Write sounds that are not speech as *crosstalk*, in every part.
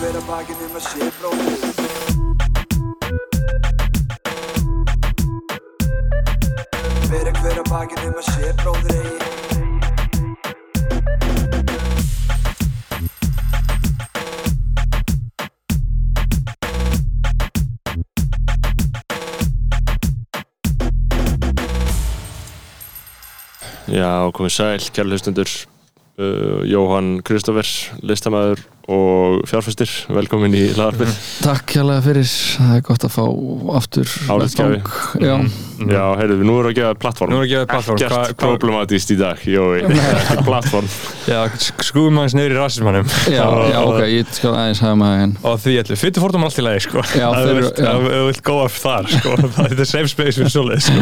hver að bakinn um að sé bróðir Bera hver að bakinn um að sé bróðir eigi. Já, komið sæl, kjærlega hlustundur uh, Jóhann Kristófer, listamæður og fjárfæstir velkomin í lagarpið Takk hjálpa fyrir, það er gott að fá aftur vettvang. Já, Já, heyrðu, nú erum við að gefa plattform Nú erum við að gefa plattform. Ekkert problematíst í dag, Jói. *laughs* Ekki plattform Já, skúum aðeins neyri rasismannum já, já, ok, ég skal aðeins hafa maður henn og því allir, fyrir fórtum allt í lagi sko. Já, já. ef þú vilt góða þar sko. *laughs* Það er safe space fyrir svoleið sko.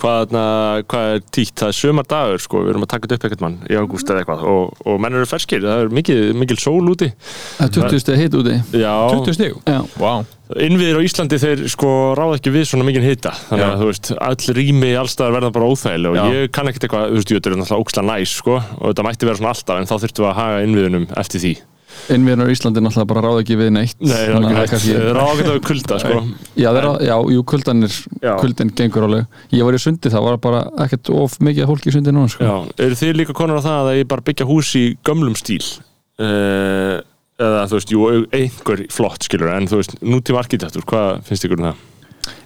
Hvað, na, hvað er títt? Það er sömar dagur, sko, við erum að taka þetta upp ekkert mann í ágúst eða eitthvað. Og, og mikil, mikil sól úti. Það er 20 steg hitt úti. Já, 20 stíg, Já, wow innviðir á Íslandi þeir sko ráða ekki við svona mikið hita. Þannig að þú veist, all rými allstaðar verða bara óþægileg og Já. ég kann ekkert eitthvað, þú veist, ég er náttúrulega óksla næs sko og þetta mætti vera svona alltaf en þá þurftum við að haga innviðunum eftir því. Innvíðunar í Íslandi náttúrulega bara ráða ekki við neitt. Nei, er ráða ekki við kulda sko. Já, á- já, jú, kuldanir, Já. kuldin gengur áleg Ég var í sundi, það var bara ekkert of mikið fólki í sundi núna, sko. Já, eru þið líka konur á það að ég bara byggja hús í gömlum stíl uh, eða þú veist, jú, einhver flott skilur, en þú veist, nútíma arkitektur hvað finnst ykkur um það?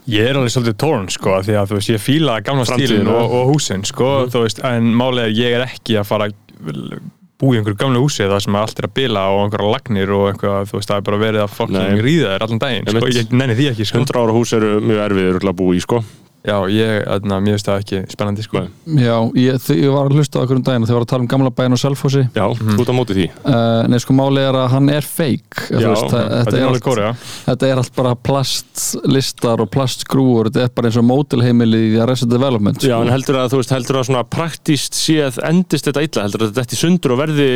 Ég er alveg svolítið tórn sko því að þú veist ég fíla gamla stílinn og, og húsin sko þú veist en málega ég er ekki að fara búa í einhverju gamlu húsi þar sem allt er að bila og einhverja lagnir og einhverja þú veist það er bara verið að fokking ríða þér allan daginn sko ég nenni því ekki sko. 100 ára hús eru mjög erfið örugglega að búa í sko Já ég, þarna, mér finnst það ekki spennandi sko. Já, ég, ég var að hlusta á okkur um daginn og þau var að tala um gamla bæinn og Selfossi. Já, þú ert á móti því. Uh, Nei, sko, máli er að hann er fake Já, veist, það, Þetta er alveg góri, já þetta er allt bara plastlistar og plastskrúur þetta er bara eins og mótilheimili í Arrested Development Já, sko. en heldur að, þú veist, heldur að svona praktíst séð endist þetta illa, heldur að þetta eftir sundur og verði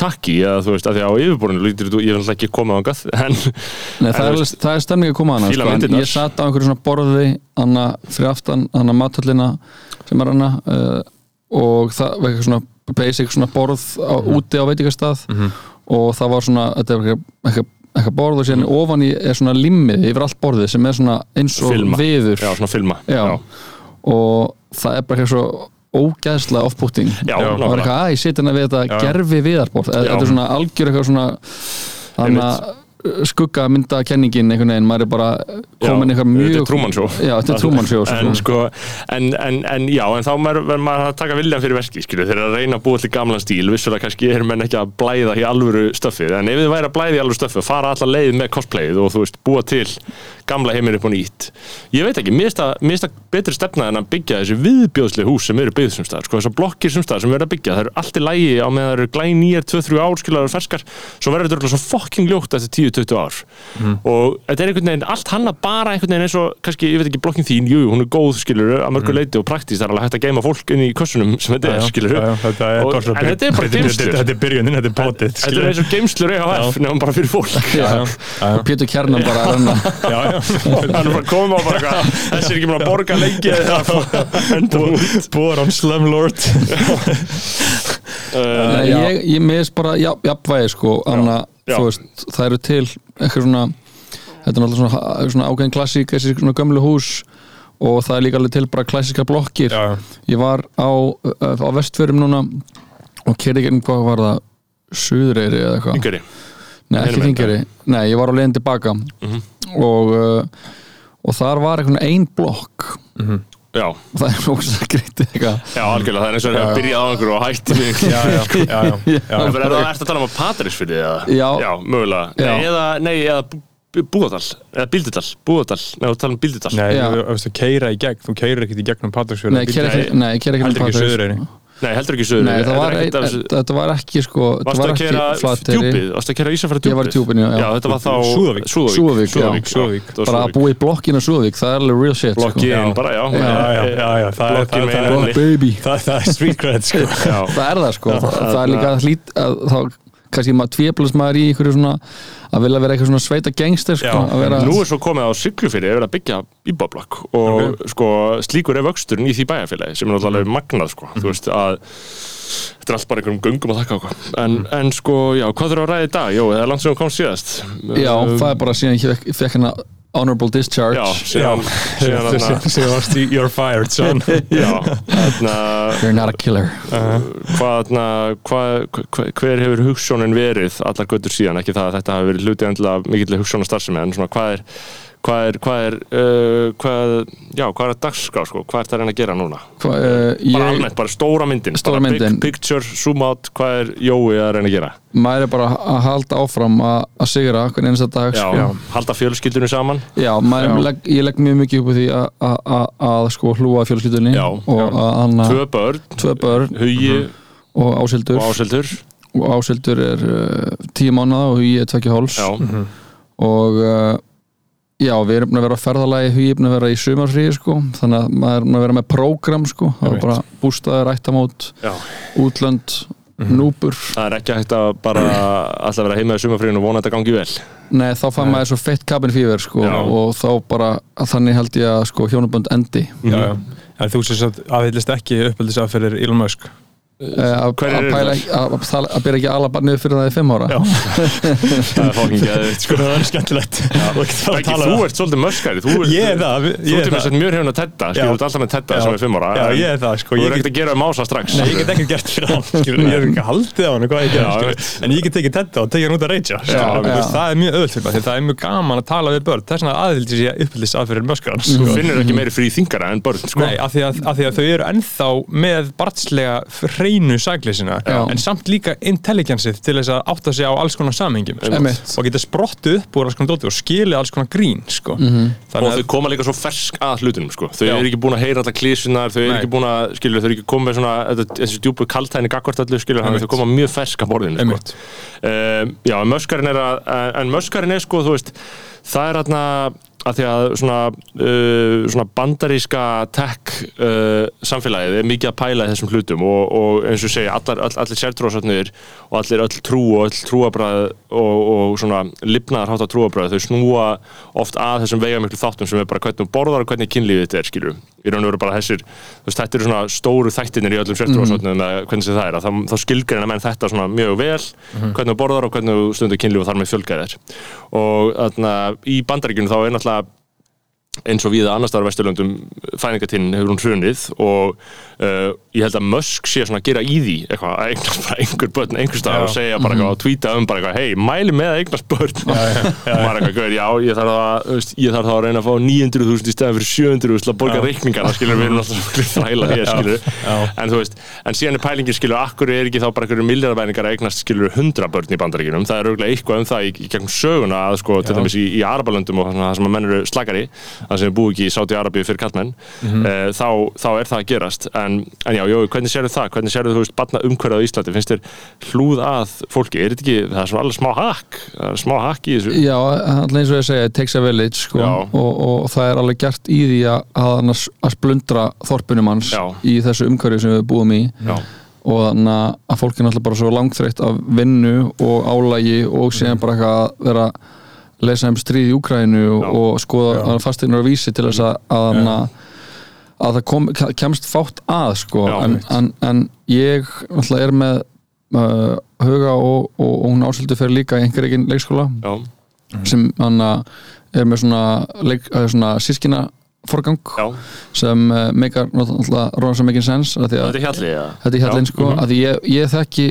takki, eða þú veist, að því að á yfirborðinu lítur þú, ég vil ekki koma á *laughs* en Nei, það, En, er, þú alveg- það er stemning að koma aftan hana mathöllina sem er hana uh, og það var eitthvað svona basic svona borð á, úti á veitingastað og það var svona þetta er eitthvað, eitthvað, borð og síðan ofan í er svona limmið yfir allt borðið sem er svona eins og Filma. viður já, svona filma. Já. og það er bara eitthvað svo ógæðslega off-putting Já, og það nákvæmlega. eitthvað að ég sitja hérna við þetta Já. gerfi viðarborð þetta Já. er svona algjör eitthvað svona þannig að skugga mynda kenningin einhvern veginn, maður er bara komin eitthvað mjög Þetta er Truman Show. já, þetta er Truman Show En, sko. sko, en, en, en já, en þá verður maður að taka viljan fyrir verki, skilju, þeir eru að reyna að búa til gamlan stíl, vissulega kannski er menn ekki að blæða í alvöru stöffið, en ef þið væri að blæða í alvöru stöffið, fara alla leið með cosplayið og þú veist, búa til gamla heiminn upp og nýtt. Ég veit ekki, mér finnst það- betri stefna en að byggja þessi viðbjóðslega hús sem eru byggð sem staðar, sko, þessar blokkir sem staðar sem verður að byggja, það eru allt í lægi á meðan það eru glæn nýjar 2-3 ár, skilja, það eru ferskar, svo verður þetta örugglega svo fucking ljótt eftir 10-20 ár. Og þetta er einhvern veginn, allt hanna bara einhvern veginn eins og, kannski, ég veit ekki, blokkin þín, jú, hún er góð, skilur, að mörgu leiti og praktist, það er alveg hægt að geima fólk inn í kössunum sem þetta er, skilur. Já, já, þetta er Og- bara svona en þetta er bara þetta- geymslur. þetta- er byrjunin, þetta er potið Þetta er eins og geimslur EHF, nefnum bara fyrir fólk. *laughs* já, já. Pétur Kjarnan bara *laughs* Hann er bara koma og bara eitthvað, þessi er ekki búin að borga lengi *laughs* eða það. Búar án slumlord ég, ég meðist bara jafnvægi sko, anna, já. þú veist, það eru til eitthvað svona þetta er náttúrulega svona, svona ágæðin klassík þessi svona gömlu hús og það er líka alveg til bara klassíska blokkir. Já, ég var á, á vestförum núna og kerði ekki hvað var það Suðureyri eða eitthvað? Yngari. Nei, ekki þingari, nei, ég var á leiðin tilbaka og uh, og þar var eitthvað ein blokk Já, og það er ógst að greiti eitthvað já, algjörlega, það er eins og það er byrjað á einhverju og hætti við. Já, já, já, já, já. Það er það að tala um að Patrísfyrði eða? Já. Já, mögulega. Já. Nei, eða, nei, eða Bú- Búðardal, eða Bíldudal, Búðardal, nei, þú tala um Bíldudal. Nei, þú veist að keira í gegn, þú keirir ekkert í Nei, keira ekki, nei, keira ekki Patreksfjörð. Suðureyri Nei, heldur ekki söður. Nei, það var, ein, þetta var ekki sko þetta var að ekki kera Flateyri. djúpið? Varstu að kera Ísafjara djúpið? Ég var í djúpinu, já. Já, þetta var þá... Súðavík. Súðavík. Já. Súðavík. Það bara að búa í blokkinu Súðavík, það er alveg real shit sko. Blokkin, bara, já. Já, já, það er- Blokkin það- það- henni. baby Það, það er street cred, sko það er það sko, það, það er líka að, þá kannski maður tvéblast maður í einhverju svona að vilja vera eitthvað svona sveita gangster sko, Já, að vera, Nú er svo komið á Siglufyrði, er verið að byggja íbáblokk og sko slíkur er vöxturinn í því bæjarfélagi sem er náttúrulega magnað sko, þú veist að þetta er allt bara einhverjum göngum að þakka okkur. En, en sko, já, hvað þurfa að ræða í dag? Jó, það er langt sem hún kom síðast. Já, Um, það er bara síðan ég fekk, fekk hérna honorable discharge. Séu varst í You're fired, son. *laughs* Já, þarna you're not a killer. Hvað, þarna, hvað, hver, hver hefur hugssjónin verið allar göttur síðan, ekki það að þetta hafi verið hluti endilega mikill hugssjónar starfsemi en svona hvað er hvað er, hvað er, uh, hvað, já, hvað er að dagskrá, sko, hvað er það að reyna að gera núna? Hva, uh, Bara ég, almennt, bara stóra myndin, Stóra bara myndin. big picture, zoom out, hvað er Jói að reyna að gera? maður er bara að halda áfram að, að sigra hvernig einasta dag Já, sko. halda fjölskyldunum saman. Já, maður, Legg, ég legg mjög mikið upp á því að, að, að, að sko hlúa fjölskyldunni Já, og að hann tvö börn, tvö börn. Hugi og ásildur og áseldur og ásildur er uh, tíu mánuða og hugi er tvekja háls Já, og uh, já, við erum að vera á ferðalagi hugi er búin að vera í sumarfríi sko. Þannig að maður er að vera með prógram sko. Það er bara bústaður, ættamót, já. útlönd núpur, Það er ekki hægt að bara alltaf vera heima í sumafríðinu og vona að þetta gangi vel. Nei þá fann maður svo feitt cabin fever sko Já. og þá bara þannig held ég að sko hjónabönd endi. Já, já. En þú sér að aðhyllist ekki uppeldisafferðir Elon Musk? Eh, að Hverjir að það? ekki- að- að að byrja ekki alla barnið fyrir það í fimm ára? Já. *laughs* Það er fóking geðvitt sko. Það er skemmtilegt. Þú að Ekki, þú um ert svolítið möskari Þú ert, er það, ert er það. mjög hefðin að tetta þú ert alltaf með tetta sem er fimm ára. Já, en ég er það, sko, Þú ég er get- ekkert að gera mása strax. Nei, ég get ekkert gert fyrir hann Ég er ekki haldið á hann hvað ég Já, ger veit. En ég get tekið þetta og tekið hann út að já. Það er mjög öðvöld fyrir mig því Það er mjög gaman að tala við börn. Þess vegna aðhyllist ég uppeldis aðferðir möskarans Hreinu Já. en samt líka intelligensið til þess að átta sig á alls konar samhengjum sko. Og geta sprottu upp úr alls konar dóti og skilið alls konar grín sko. Mhm. Og þannig þau koma líka svo fersk að hlutunum sko. Þau eru ekki búin að heyra allar klísunar Þau eru ekki búin að, skilur, þau eru ekki komið svona þetta- Þessi djúpu kaltæni gagvart allu, skilur Þannig að þau koma mjög fersk að borðinu sko. Um, Já, en möskarinn er að En möskarinn er sko, þú veist Það er aðna að því að svona, uh, svona bandaríska tech uh, samfélagið er mikið að pæla þessum hlutum og, og eins og segja, allar, all, allir sértrósatnir og allir öll trú og öll trúabræð og, og svona lifnaðar hátt á trúabræð, þau snúa oft að þessum veigamiklu þáttum sem er bara hvernig borðar og hvernig kynlífið þetta er, skilju í raun og veru bara þessir, veist, þetta eru svona stóru þættinir í öllum sértrósatnum mm. hvernig sem það er, að þá, þá skilgreina menn þetta svona mjög vel, hvernig þú borðar og hvernig þú stundur kynlíf og þar með fjölgar þér. Og þarna í bandaríkjunum þá er náttúrulega eins og við annars staðar á Vesturlöndum fæðingatinn hefur hún hrunið og uh, ég held að Musk sé svona að gera í því eitthvað að eignast bara einhver börn einhver staðar Já. og segja bara eitthvað og tvíta um bara eitthvað hei, mæli með að eignast börn. *laughs* Og maður eitthvað, já, ég þarf að ég þarf þá að reyna að fá 900.000 í stæðan fyrir 700.000 að borga reikningarna skilur við erum alltaf svona þræla hér skilur en þú veist, en síðan er pælingin skilur akkur er ekki þá bara einhverju miljardvæningar að eignast skilur 100 börn í bandaríkinum það auðvitað eitthvað það í, í gegnum söguna að til dæmis í, í Arabalöndum og svona, það sem sem búi ekki í Sáti Arabíu fyrir kallmenn Mhm. eh, þá, þá er það að gerast en, en já, jó, hvernig sérðu það? Hvernig sérðu þú veist barna umhverfið á Íslandi? Finnst þér hlúð að fólki? Er þetta ekki, það er svona alveg smá hakk smá hakk í þessu Já, alltaf eins og ég segja, it takes a village sko, og, og það er alveg gert í því að, að, að splundra þorpunum hans Já. í þessu umhverju sem við búum í Já. og þannig að- fólk er náttúrulega bara svo langþreytt af vinnu og álægi og síðan bara eitthvað að vera lesa um stríð í Úkrænu og, og skoða fastegnar og vísi til þess að, að, að, að það kom, kemst fátt að sko. Já, en, en, en ég náttúrulega er með uh, huga og, og, og hún ásildu fyrir líka í einhver eginn leikskóla Já, sem hann er með svona, leik, eh, svona sískina forgang já, sem uh, meikar náttúrulega rosa mikið sens af því að þetta er hjallið ja. er sko, að því ég, ég þekki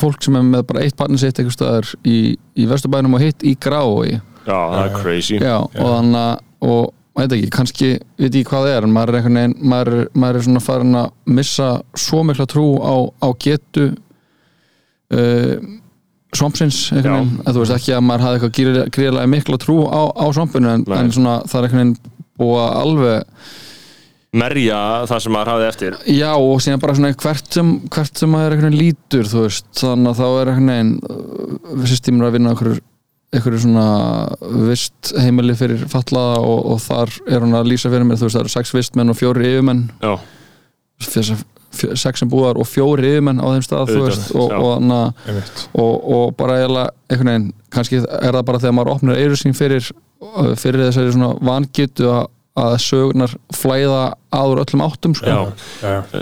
fólk sem er með bara eitt barni sitt einhver staðar í, í vesturbænum og hitt í grái Já, það er crazy. já, og þannig að og veit ekki, kannski, veit ekki hvað það er en maður er einhvern veginn, maður, er- maður er svona farin að missa svo mikla trú á, á getu uh, svampsins einhvern veginn, að þú veist ekki að maður hafði eitthvað gríðlega mikla trú á, á svampinu en, en svona það er einhvern veginn búið að alveg Merja það sem maður hafði eftir. Já og síðan bara svona hvert sem, hvert sem maður einhvern veginn lítur þú veist, þannig að þá er einhvern veginn uh, systemur að vinna einhverju einhverju svona vist heimili fyrir fallaða og, og þar er hún að lýsa fyrir mér, þú veist, það eru sex vistmenn og fjóri yfirmenn. Sex sem búðar og fjóri yfirmenn á þeim stað þú veist, og, og, og, Einmitt. og, og bara eiginlega einhvern veginn, kannski er það bara þegar maður opnar eyru sín fyrir, fyrir þessari svona vangitu að, að sögurnar flæða aður öllum áttum sko. Já. Já, já.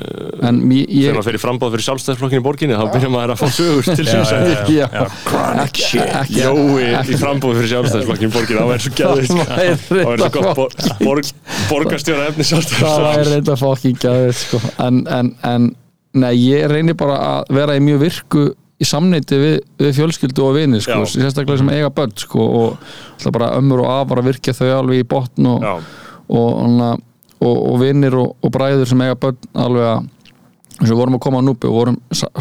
en ég, Þegar maður fyrir frambáð fyrir sjálfstæðsflokkinu í borginni þá byrjar maður að fá sögur til Já, síns já, já. já, Já. ekki, ekki, Jói ekki- í frambúð fyrir sjálfstæðisflokkinu í borginni, það væri svo *laughs* væri það væri svo gott bor, *laughs* borg, borgarstjóra efni það væri sjálfstæðisflokkinu reynda fokking gæðið sko. en, en, en nei, ég reynir bara að vera í mjög virku í samneiti við, við fjölskyldu og vini sko, sérstaklega sem eiga börn sko, og ömmur og afar að virkja þau alveg í botn og, og, og, og, vinnir og, og bræður sem eiga börn alveg að eins og við vorum að koma á núpi og vorum,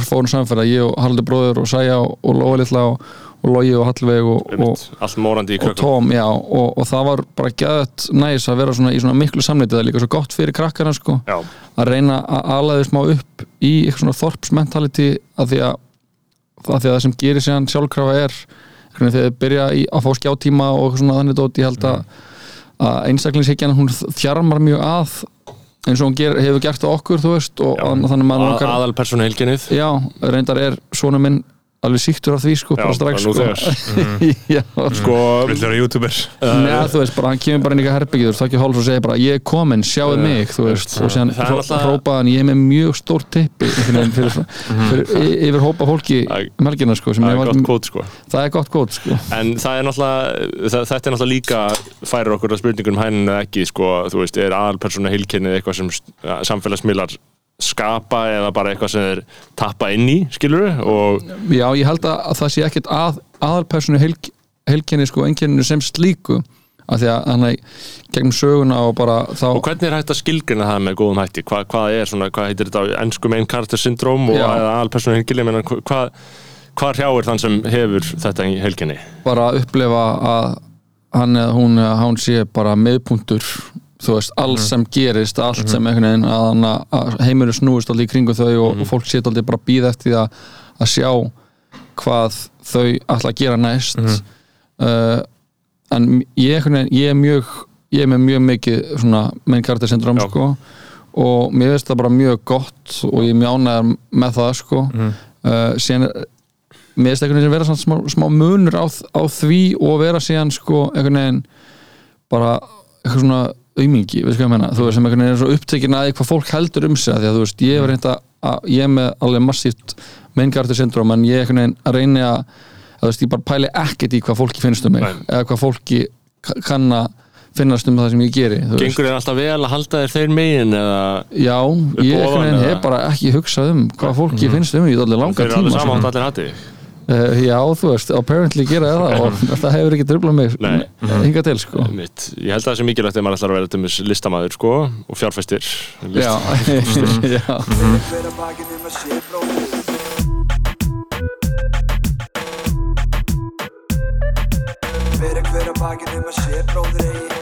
fórum samferða ég og Haldur bróður og Sæja og, Lóa litla og, Logi og Hallveig og, Tom, já, og, og það var bara gæðt næs að vera svona í svona miklu samleiti það er líka svo gott fyrir krakkana sko Já, að reyna að alaði smá upp í eitthvað svona þorpsmentality að því að, að því að það sem gerir síðan sjálfkrafa er þegar þið byrja í, að fá skjátíma og svona þannig dót. Ég held að, að einstaklingshyggjan hún þjarmar mjög að eins og hún ger, hefur gert á okkur þú veist og Já. þannig Að- langar aðalpersonu heilginnið já, reyndar er svona minn alveg síktur af því sko, Já, bara strax sko. *laughs* já, Sko, Vill vera youtuber. Nei, þú veist, bara hann kemur bara inn í eitthvað herbyggið þú ekki háls og segir bara, ég er komin, sjáðu Já, mig þú veist, og Það er náttúrulega- hrópaði hann ég er með mjög stór tippi fyrir, fyrir, fyrir, yfir hópa fólki Æ, um sko, sem það er gott kvót sko. Það er gott góð, sko. En það er náttúrulega, það, þetta er náttúrulega líka færir okkur að spurningunum hæninu eða ekki sko, þú veist, er aðalpersonu heilkinnið eitthvað sem ja, samfélagsmiðlar skapa eða bara eitthvað sem þeir tappa inn í, skilur og Já, ég held að, að það sé ekkert að, aðalpersonu helg, helginni, sko, einkenninu sem slíku af því að hann er gegnum söguna og bara þá Og hvernig er hægt að skilgrina það með góðum hætti? Hva, hvað er svona, hvað heitir þetta á ennsku main character syndrome og Já. eða alpersonu heilginni, menn hvað, hvað hrjáir þann sem hefur þetta í heilginni? bara að upplifa að hann eða hún eða hann sé bara miðpunktur þú veist, allt sem gerist allt sem einhvern veginn að, að- að heimurinn snúist allir í kringum þau og, og fólk sé allir bara býða eftir að, að sjá hvað þau að gera næst. Uh, en ég, veginn, ég er mjög ég er með mjög mikið svona main character syndrom Já. sko og mér finnst það bara mjög gott og ég er mjög ánægðar með það sko. Uh, síðan mér finnst einhvern veginn vera svona smá, smá munur á, á því og vera síðan sko einhvern veginn bara eitthvað svona aumingi, veist hvað ég meina? Þú veist sem einhvern veginn er svo upptekinn að því hvað fólk heldur um sig því að þú veist, ég hef reynda að ég er með alveg massíft maingartur syndrom en ég einhvern veginn að reyna að, að þú veist, ég bara pæli ekkert í hvað fólki finnst um mig Nei. eða hvað fólki ka- kann að finnast um það sem ég geri. Gengur þér alltaf vel að halda þér þeir megin eða Já, ég einhvern ofan veginn hef bara ekki hugsað um hvað fólki finnst um mig í allir langa tíma Uh, já, þú veist, apparently gera ég það og *laughs* það hefur ekki tröflað mig Nei. hinga til, sko. Mitt. Ég held að það sé mikilvægt ef maður ætlar að vera til dæmis listamæður sko, og fjárfæstir Já, *laughs* *laughs* já. Bróðir Hver að bakinn um að sé bróðir eigi